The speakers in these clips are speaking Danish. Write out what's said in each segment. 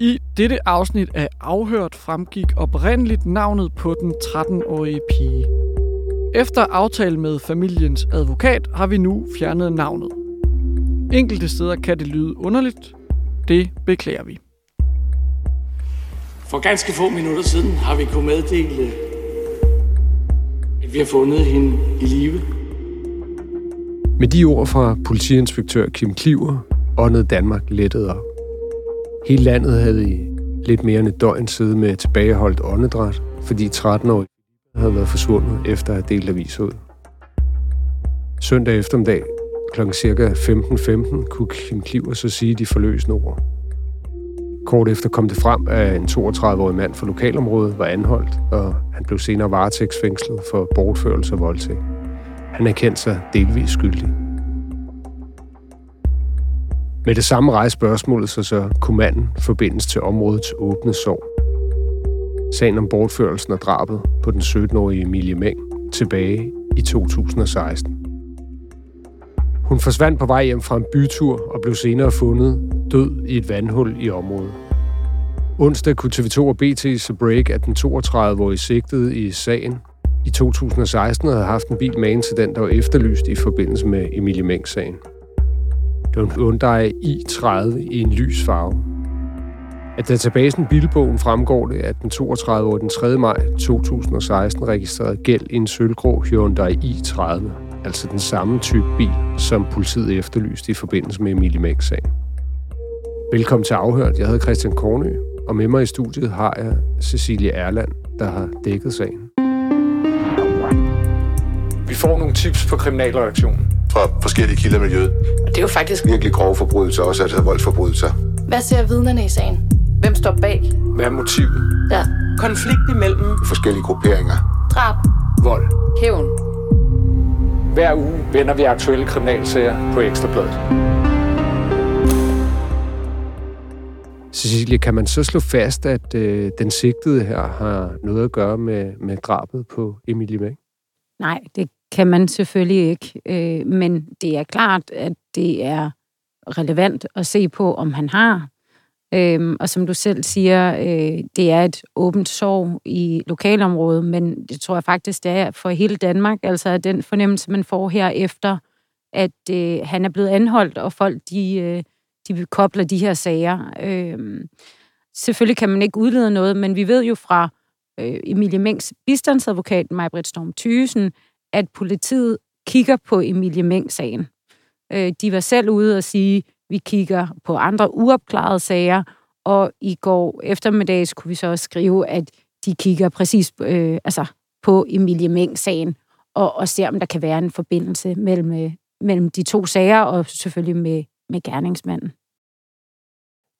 I dette afsnit af Afhørt fremgik oprindeligt navnet på den 13-årige pige. Efter aftale med familiens advokat har vi nu fjernet navnet. Enkelte steder kan det lyde underligt. Det beklager vi. For ganske få minutter siden har vi kunnet meddele, at vi har fundet hende i live. Med de ord fra politiinspektør Kim Kliver åndede Danmark lettet op. Hele landet havde i lidt mere end et døgn siddet med tilbageholdt åndedræt, fordi 13 år havde været forsvundet efter at have delt avis ud. Søndag eftermiddag kl. ca. 15.15 kunne Kim Kliver så sige de forløsende ord. Kort efter kom det frem, at en 32-årig mand fra lokalområdet var anholdt, og han blev senere varetægtsfængslet for bortførelse og voldtægt. Han erkendte sig delvis skyldig. Med det samme rejste spørgsmålet sig så, kunne manden forbindes til områdets åbne sorg. Sagen om bortførelsen og drabet på den 17-årige Emilie Meng tilbage i 2016. Hun forsvandt på vej hjem fra en bytur og blev senere fundet død i et vandhul i området. Onsdag kunne TV2 og BT så break, at den 32-årige sigtede i sagen i 2016 havde haft en bil med til den, der var efterlyst i forbindelse med Emilie Meng-sagen. Det en Hyundai i30 i en lys farve. Af databasen Bilbogen fremgår det, at den 32 år den 3. maj 2016 registrerede gæld i en sølvgrå Hyundai i30, altså den samme type bil, som politiet efterlyste i forbindelse med Emilie Mæk-sagen. Velkommen til Afhørt. Jeg hedder Christian Kornø, og med mig i studiet har jeg Cecilie Erland, der har dækket sagen. Vi får nogle tips på kriminalreaktionen. Fra forskellige kilder i miljøet. Og det er jo faktisk... Virkelig grove forbrydelser, også altså voldsforbrydelser. Hvad ser vidnerne i sagen? Hvem står bag? Hvad er motivet? Ja. Konflikt imellem Forskellige grupperinger. Drab. Vold. Hævn. Hver uge vender vi aktuelle kriminalsager på Ekstrabladet. Cecilie, kan man så slå fast, at øh, den sigtede her har noget at gøre med, med drabet på Emilie Mæng? Nej, det kan man selvfølgelig ikke. Øh, men det er klart, at det er relevant at se på, om han har. Øh, og som du selv siger, øh, det er et åbent sorg i lokalområdet, men det tror jeg faktisk, det er for hele Danmark. Altså den fornemmelse, man får her efter, at øh, han er blevet anholdt, og folk de, øh, de kobler de her sager. Øh, selvfølgelig kan man ikke udlede noget, men vi ved jo fra øh, Emilie Mengs bistandsadvokat, Majbrit Storm Thysen, at politiet kigger på Emilie Meng-sagen. Øh, de var selv ude og sige, vi kigger på andre uopklarede sager, og i går eftermiddags kunne vi så også skrive, at de kigger præcis øh, altså på Emilie Meng-sagen, og, og ser, om der kan være en forbindelse mellem, øh, mellem de to sager, og selvfølgelig med, med gerningsmanden.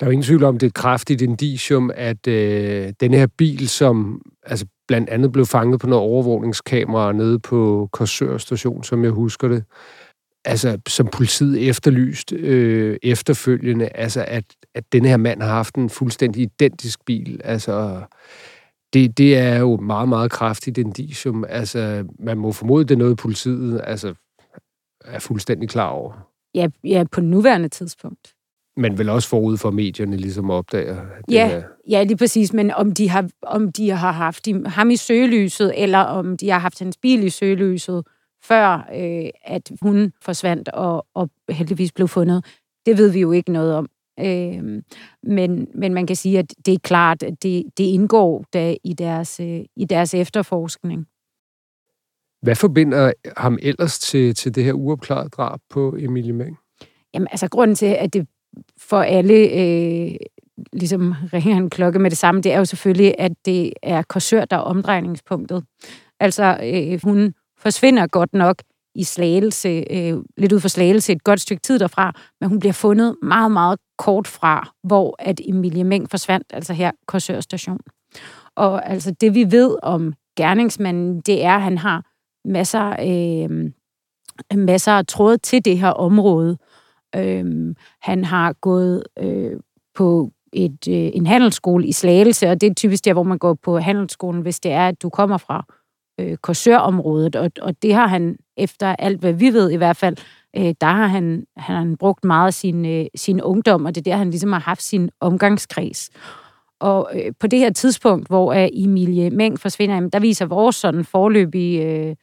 Der er jo ingen tvivl om, det er et kraftigt indicium, at øh, den her bil, som altså blandt andet blev fanget på noget overvågningskamera nede på Korsør station, som jeg husker det, altså som politiet efterlyst øh, efterfølgende, altså at, at denne her mand har haft en fuldstændig identisk bil, altså det, det er jo meget, meget kraftigt indicium. Altså, man må formode, det er noget, politiet altså, er fuldstændig klar over. Ja, ja, på nuværende tidspunkt. Men vel også forud for medierne ligesom opdager. Ja, her... ja, lige præcis. Men om de har, om de har haft ham i søgelyset, eller om de har haft hans bil i søgelyset, før øh, at hun forsvandt og, og heldigvis blev fundet, det ved vi jo ikke noget om. Øh, men, men man kan sige, at det er klart, at det, det indgår da i deres, øh, i deres efterforskning. Hvad forbinder ham ellers til, til det her uopklarede drab på Emilie Meng? Jamen, altså grunden til, at det for alle øh, ligesom ringer en klokke med det samme, det er jo selvfølgelig, at det er Korsør, der er omdrejningspunktet. Altså, øh, hun forsvinder godt nok i Slagelse, øh, lidt ud for Slagelse, et godt stykke tid derfra, men hun bliver fundet meget, meget kort fra, hvor at Emilie Meng forsvandt, altså her Korsør station. Og altså det vi ved om gerningsmanden, det er, at han har masser, øh, masser af tråd til det her område. Øh, Øhm, han har gået øh, på et, øh, en handelsskole i Slagelse, og det er typisk der, hvor man går på handelsskolen, hvis det er, at du kommer fra øh, Korsørområdet, og, og det har han efter alt, hvad vi ved i hvert fald, øh, der har han, han har brugt meget af sin, øh, sin ungdom, og det er der, han ligesom har haft sin omgangskreds. Og øh, på det her tidspunkt, hvor øh, Emilie Meng forsvinder, jamen, der viser vores sådan forløbige øh,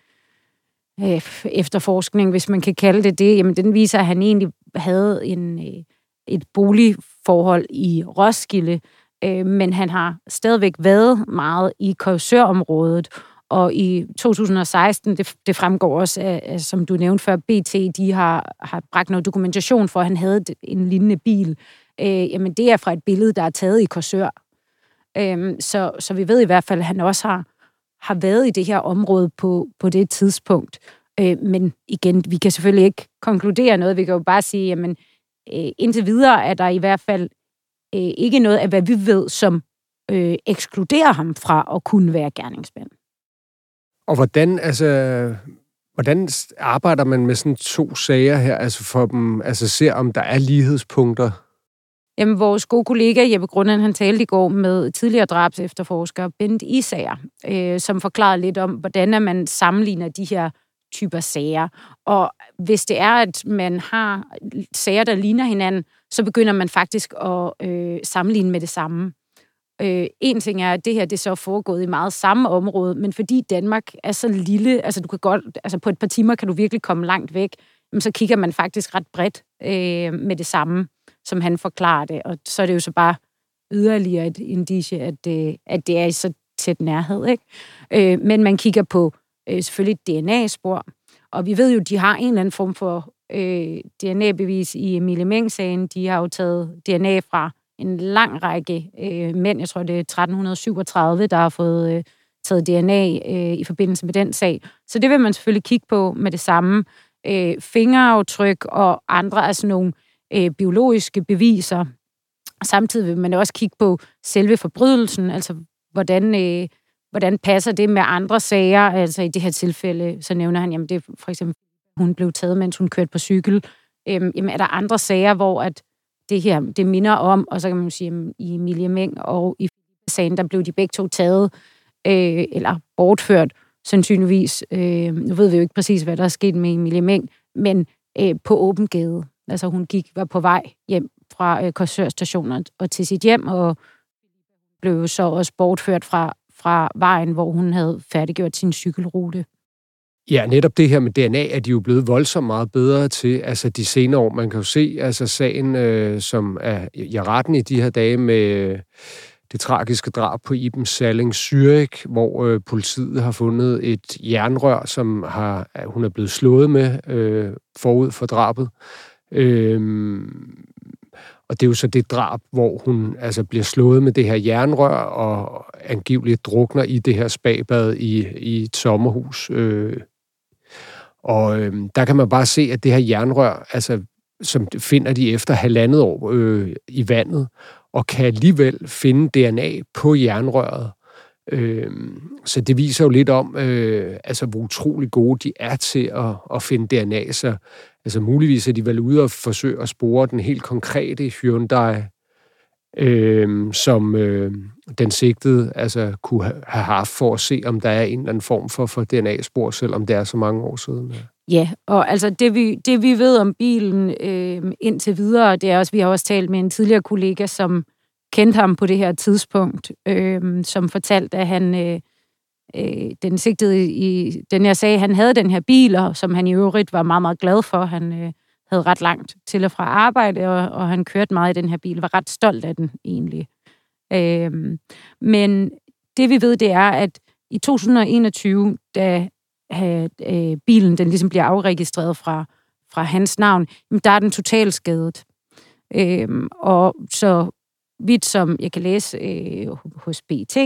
øh, efterforskning, hvis man kan kalde det det, jamen den viser, at han egentlig havde en, øh, et boligforhold i Roskilde, øh, men han har stadigvæk været meget i Korsørområdet, og i 2016, det, det fremgår også, af, som du nævnte før, BT, de har, har bragt noget dokumentation for, at han havde en lignende bil. Øh, jamen, det er fra et billede, der er taget i Korsør. Øh, så, så vi ved i hvert fald, at han også har, har været i det her område på, på det tidspunkt. Øh, men igen, vi kan selvfølgelig ikke konkludere noget. Vi kan jo bare sige, jamen, øh, indtil videre er der i hvert fald øh, ikke noget af, hvad vi ved, som øh, ekskluderer ham fra at kunne være gerningsmand. Og hvordan, altså, hvordan arbejder man med sådan to sager her, altså for dem, altså ser om der er lighedspunkter? Jamen, vores gode kollega Jeppe Grunden, han talte i går med tidligere drabs efterforsker Bent Isager, øh, som forklarede lidt om, hvordan man sammenligner de her typer sager. Og hvis det er, at man har sager, der ligner hinanden, så begynder man faktisk at øh, sammenligne med det samme. Øh, en ting er, at det her det er så foregået i meget samme område, men fordi Danmark er så lille, altså du kan godt, altså på et par timer kan du virkelig komme langt væk, så kigger man faktisk ret bredt øh, med det samme, som han forklarer det. Og så er det jo så bare yderligere et indicie, at, øh, at det er i så tæt nærhed. Ikke? Øh, men man kigger på øh, selvfølgelig DNA-spor, og vi ved jo, de har en eller anden form for øh, DNA-bevis i Emilie Meng-sagen. De har jo taget DNA fra en lang række øh, mænd, jeg tror det er 1337, der har fået øh, taget DNA øh, i forbindelse med den sag. Så det vil man selvfølgelig kigge på med det samme. Øh, fingeraftryk og andre af sådan nogle øh, biologiske beviser. Samtidig vil man også kigge på selve forbrydelsen, altså hvordan, øh, hvordan passer det med andre sager. Altså i det her tilfælde, så nævner han, jamen det for eksempel, hun blev taget, mens hun kørte på cykel. Øhm, jamen er der andre sager, hvor at det her, det minder om, og så kan man sige, jamen, i Emilie Meng og i sagen, der blev de begge to taget, øh, eller bortført, sandsynligvis. Øh, nu ved vi jo ikke præcis, hvad der er sket med Emilie Meng, men øh, på åben gade. Altså hun gik, var på vej hjem fra øh, korsørstationen og til sit hjem, og blev så også bortført fra, fra vejen, hvor hun havde færdiggjort sin cykelrute. Ja, netop det her med DNA er de jo blevet voldsomt meget bedre til, altså de senere år. Man kan jo se, altså sagen, øh, som er i retten i de her dage med øh, det tragiske drab på Iben Salling Zürich, hvor øh, politiet har fundet et jernrør, som har, øh, hun er blevet slået med øh, forud for drabet. Øh, og det er jo så det drab, hvor hun altså bliver slået med det her jernrør og angiveligt drukner i det her spabad i, i et sommerhus øh, og øh, der kan man bare se, at det her jernrør, altså, som finder de efter halvandet år øh, i vandet, og kan alligevel finde DNA på jernrøret. Øh, så det viser jo lidt om, øh, altså, hvor utrolig gode de er til at, at finde DNA. Så altså, muligvis er de vel ude og forsøge at spore den helt konkrete Hyundai øh, som øh, den sigtede altså, kunne have haft for at se, om der er en eller anden form for, for DNA-spor, selvom det er så mange år siden. Ja, og altså det vi, det vi ved om bilen øh, indtil videre, det er også, vi har også talt med en tidligere kollega, som kendte ham på det her tidspunkt, øh, som fortalte, at han, øh, øh, den sigtede i den jeg sagde, han havde den her bil, og som han i øvrigt var meget, meget glad for. Han øh, havde ret langt til og fra arbejde, og, og han kørte meget i den her bil, var ret stolt af den egentlig. Øh, men det vi ved, det er, at i 2021, da øh, øh, bilen den ligesom bliver afregistreret fra, fra hans navn, jamen, der er den totalt skadet. Øh, og så vidt som jeg kan læse øh, hos BT,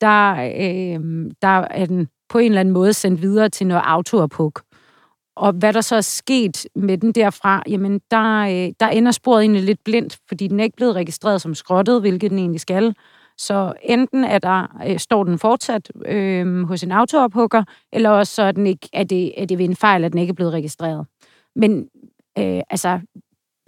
der, øh, der er den på en eller anden måde sendt videre til noget autoophug. Og hvad der så er sket med den derfra, jamen der, øh, der ender sporet egentlig lidt blindt, fordi den er ikke blevet registreret som skrottet, hvilket den egentlig skal. Så enten er der, øh, står den fortsat øh, hos en autoophugger, eller også så er, den ikke, er, det, er det ved en fejl, at den ikke er blevet registreret. Men øh, altså...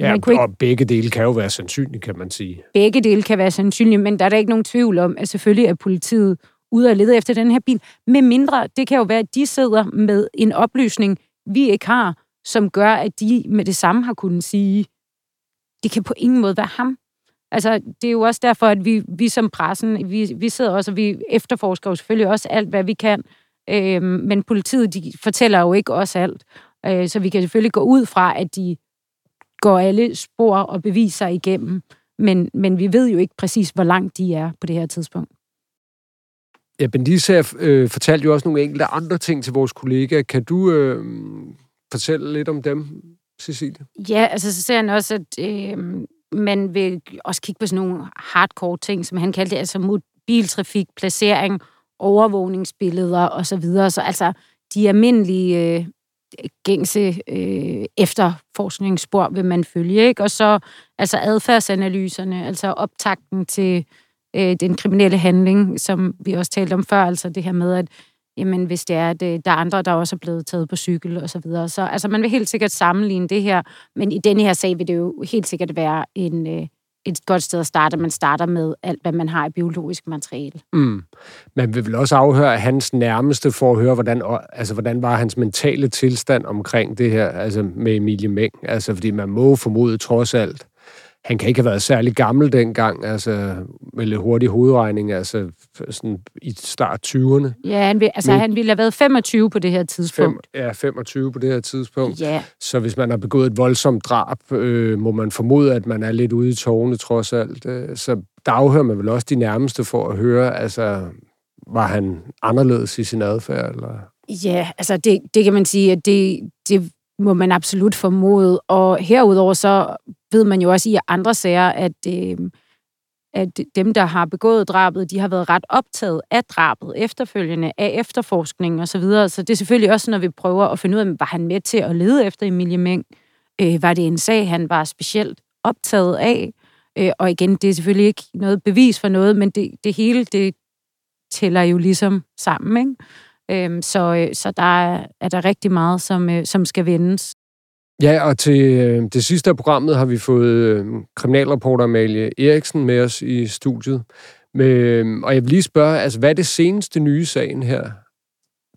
Ja, og ikke, begge dele kan jo være sandsynlige, kan man sige. Begge dele kan være sandsynlige, men der er der ikke nogen tvivl om, at selvfølgelig er politiet ude og lede efter den her bil. Med mindre, det kan jo være, at de sidder med en oplysning, vi ikke har, som gør, at de med det samme har kunnet sige, det kan på ingen måde være ham. Altså, det er jo også derfor, at vi, vi som pressen, vi, vi sidder også, og vi efterforsker jo selvfølgelig også alt, hvad vi kan. Øh, men politiet, de fortæller jo ikke også alt. Øh, så vi kan selvfølgelig gå ud fra, at de går alle spor og beviser igennem. Men, men vi ved jo ikke præcis, hvor langt de er på det her tidspunkt. Ja, Bendisa øh, fortalte jo også nogle enkelte andre ting til vores kollegaer. Kan du øh, fortælle lidt om dem, Cecilie? Ja, altså så ser han også, at øh, man vil også kigge på sådan nogle hardcore ting, som han kaldte det, altså mobiltrafik, placering, overvågningsbilleder osv. Så, videre. så altså de almindelige øh, gængse øh, efterforskningsspor vil man følge, ikke? Og så altså adfærdsanalyserne, altså optakten til øh, den kriminelle handling, som vi også talte om før, altså det her med, at jamen, hvis det er, at øh, der er andre, der også er blevet taget på cykel og så videre. Så altså, man vil helt sikkert sammenligne det her, men i denne her sag vil det jo helt sikkert være en, øh, et godt sted at starte. Man starter med alt, hvad man har i biologisk materiale. Mm. Man vil vel også afhøre hans nærmeste for at høre, hvordan, altså, hvordan var hans mentale tilstand omkring det her altså med Emilie Meng. Altså, fordi man må formode trods alt, han kan ikke have været særlig gammel dengang, altså med lidt hurtig hovedregning, altså sådan i start 20'erne. Ja, han, vil, altså, Men, han ville have været 25 på det her tidspunkt. Fem, ja, 25 på det her tidspunkt. Ja. Så hvis man har begået et voldsomt drab, øh, må man formode, at man er lidt ude i tårne trods alt. Øh, så der afhører man vel også de nærmeste for at høre, altså var han anderledes i sin adfærd? Eller? Ja, altså det, det kan man sige, at det, det må man absolut formode. Og herudover så ved man jo også i andre sager, at, øh, at dem, der har begået drabet, de har været ret optaget af drabet efterfølgende, af efterforskning osv. Så, videre. så det er selvfølgelig også, når vi prøver at finde ud af, var han med til at lede efter Emilie Meng? Øh, var det en sag, han var specielt optaget af? Øh, og igen, det er selvfølgelig ikke noget bevis for noget, men det, det hele, det tæller jo ligesom sammen, ikke? Øhm, så, øh, så der er, er der rigtig meget, som, øh, som skal vendes. Ja, og til øh, det sidste af programmet har vi fået øh, kriminalreporter Amalie Eriksen med os i studiet. Med, og jeg vil lige spørge, altså, hvad er det seneste nye sagen her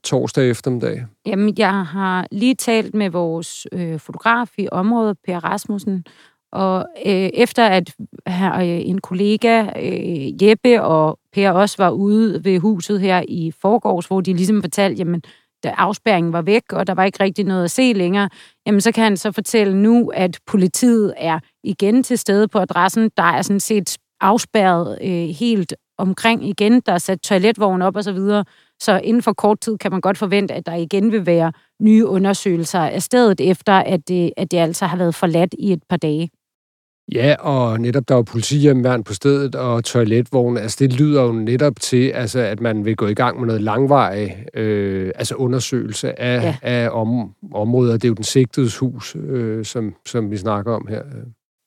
torsdag eftermiddag? Jamen, jeg har lige talt med vores øh, fotograf i området, Per Rasmussen, og øh, efter at her, øh, en kollega, øh, Jeppe og Per også var ude ved huset her i forgårs, hvor de ligesom fortalte, jamen, da afspærringen var væk, og der var ikke rigtig noget at se længere, jamen så kan han så fortælle nu, at politiet er igen til stede på adressen. Der er sådan set afspærret øh, helt omkring igen. Der er sat toiletvogn op og så videre. Så inden for kort tid kan man godt forvente, at der igen vil være nye undersøgelser af stedet, efter at det, at det altså har været forladt i et par dage. Ja, og netop der var politihjemværn på stedet og toiletvogn. Altså det lyder jo netop til, altså, at man vil gå i gang med noget langvarig øh, altså undersøgelse af, ja. af om, områder. Det er jo den sigtedes hus, øh, som, som vi snakker om her.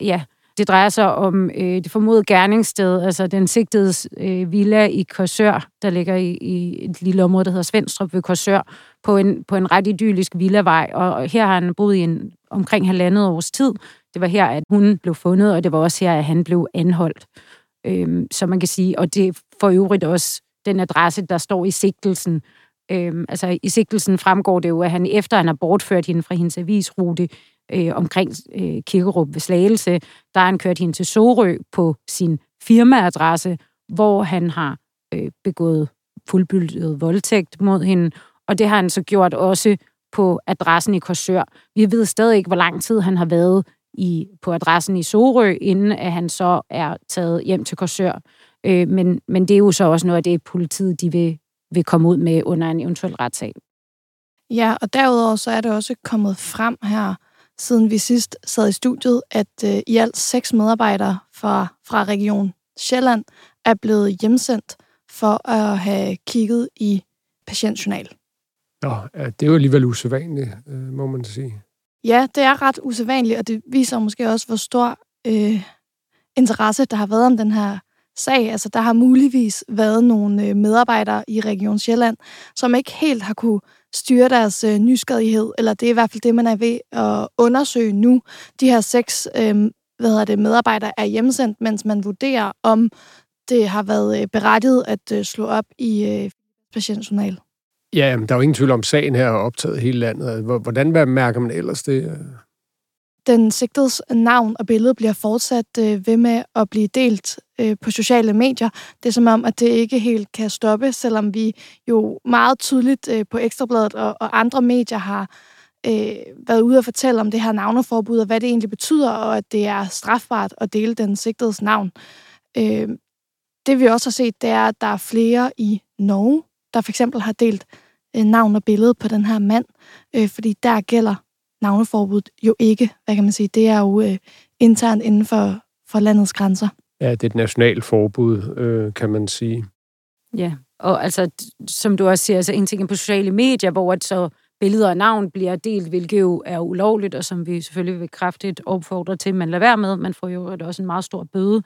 Ja, det drejer sig om øh, det formodede gerningssted, altså den sigtedes øh, villa i Korsør, der ligger i, i et lille område, der hedder Svendstrup ved Korsør, på en, på en ret idyllisk villavej. Og her har han boet i en, omkring halvandet års tid. Det var her, at hun blev fundet, og det var også her, at han blev anholdt. Øhm, så man kan sige, og det for øvrigt også den adresse, der står i sigtelsen. Øhm, altså i sigtelsen fremgår det jo, at han efter han har bortført hende fra hendes avisrute øh, omkring øh, Kirkerup ved Slagelse, der har han kørt hende til Sorø på sin firmaadresse, hvor han har øh, begået fuldbyldet voldtægt mod hende, og det har han så gjort også på adressen i Korsør. Vi ved stadig ikke, hvor lang tid han har været i, på adressen i Sorø, inden at han så er taget hjem til Korsør. Øh, men, men det er jo så også noget af det, politiet de vil, vil komme ud med under en eventuel retssag. Ja, og derudover så er det også kommet frem her, siden vi sidst sad i studiet, at øh, i alt seks medarbejdere fra, fra Region Sjælland er blevet hjemsendt for at have kigget i patientjournal. Nå, ja, det er jo alligevel usædvanligt, øh, må man sige. Ja, det er ret usædvanligt, og det viser måske også, hvor stor øh, interesse der har været om den her sag. Altså, der har muligvis været nogle øh, medarbejdere i Region Sjælland, som ikke helt har kunne styre deres øh, nysgerrighed, eller det er i hvert fald det, man er ved at undersøge nu. De her seks øh, hvad hedder det, medarbejdere er hjemsendt, mens man vurderer, om det har været øh, berettiget at øh, slå op i øh, patientjournal. Ja, der er jo ingen tvivl om, sagen her er optaget hele landet. Altså, hvordan mærker man ellers det? Den sigtets navn og billede bliver fortsat øh, ved med at blive delt øh, på sociale medier. Det er som om, at det ikke helt kan stoppe, selvom vi jo meget tydeligt øh, på Ekstrabladet og, og andre medier har øh, været ude og fortælle om det her navneforbud, og hvad det egentlig betyder, og at det er strafbart at dele den sigtedes navn. Øh, det vi også har set, det er, at der er flere i Norge, der for eksempel har delt øh, navn og billede på den her mand, øh, fordi der gælder navneforbuddet jo ikke. Hvad kan man sige? Det er jo øh, internt inden for, for landets grænser. Ja, det er et nationalt forbud, øh, kan man sige. Ja, og altså, som du også siger, altså en ting på sociale medier, hvor at så billeder og navn bliver delt, hvilket jo er ulovligt, og som vi selvfølgelig vil kraftigt opfordre til, at man lader være med. Man får jo også en meget stor bøde.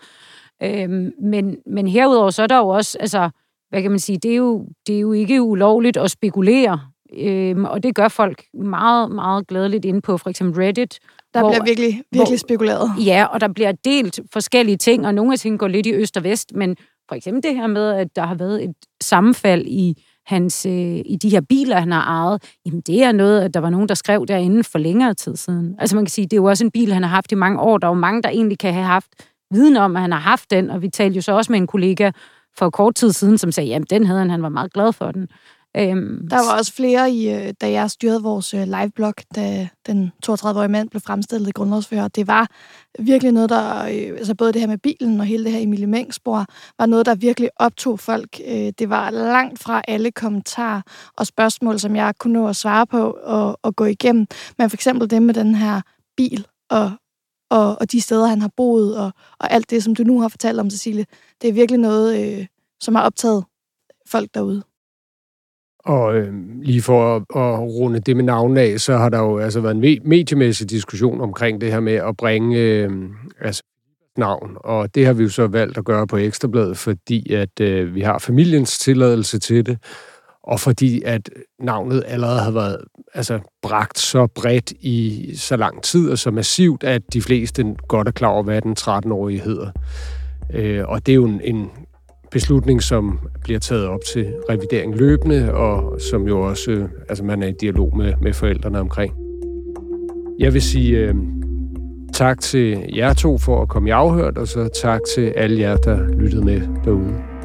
Øhm, men, men herudover så er der jo også, altså, hvad kan man sige, det er jo, det er jo ikke ulovligt at spekulere, øhm, og det gør folk meget, meget glædeligt inde på for eksempel Reddit. Der hvor, bliver virkelig, virkelig hvor, spekuleret. Ja, og der bliver delt forskellige ting, og nogle af tingene går lidt i øst og vest, men for eksempel det her med, at der har været et sammenfald i hans, øh, i de her biler, han har ejet, jamen det er noget, at der var nogen, der skrev derinde for længere tid siden. Altså man kan sige, det er jo også en bil, han har haft i mange år. Der er jo mange, der egentlig kan have haft viden om, at han har haft den, og vi talte jo så også med en kollega for kort tid siden, som sagde, jamen den havde han, han var meget glad for den. Øhm, der var også flere, i, øh, da jeg styrede vores øh, liveblog, da den 32-årige mand blev fremstillet i grundlovsfører. Det var virkelig noget, der, øh, altså både det her med bilen og hele det her Emilie Meng-spor, var noget, der virkelig optog folk. Det var langt fra alle kommentarer og spørgsmål, som jeg kunne nå at svare på og, og gå igennem. Men for eksempel det med den her bil og, og, og de steder, han har boet, og, og alt det, som du nu har fortalt om, Cecilie, det er virkelig noget, øh, som har optaget folk derude. Og øh, lige for at, at runde det med navnet af, så har der jo altså været en mediemæssig diskussion omkring det her med at bringe øh, altså navn, og det har vi jo så valgt at gøre på Ekstrabladet, fordi at øh, vi har familiens tilladelse til det, og fordi at navnet allerede havde været altså, bragt så bredt i så lang tid og så massivt, at de fleste godt er klar over, hvad den 13-årige hedder. Øh, og det er jo en, en beslutning, som bliver taget op til revidering løbende, og som jo også, øh, altså man er i dialog med, med forældrene omkring. Jeg vil sige øh, tak til jer to for at komme i afhørt, og så tak til alle jer, der lyttede med derude.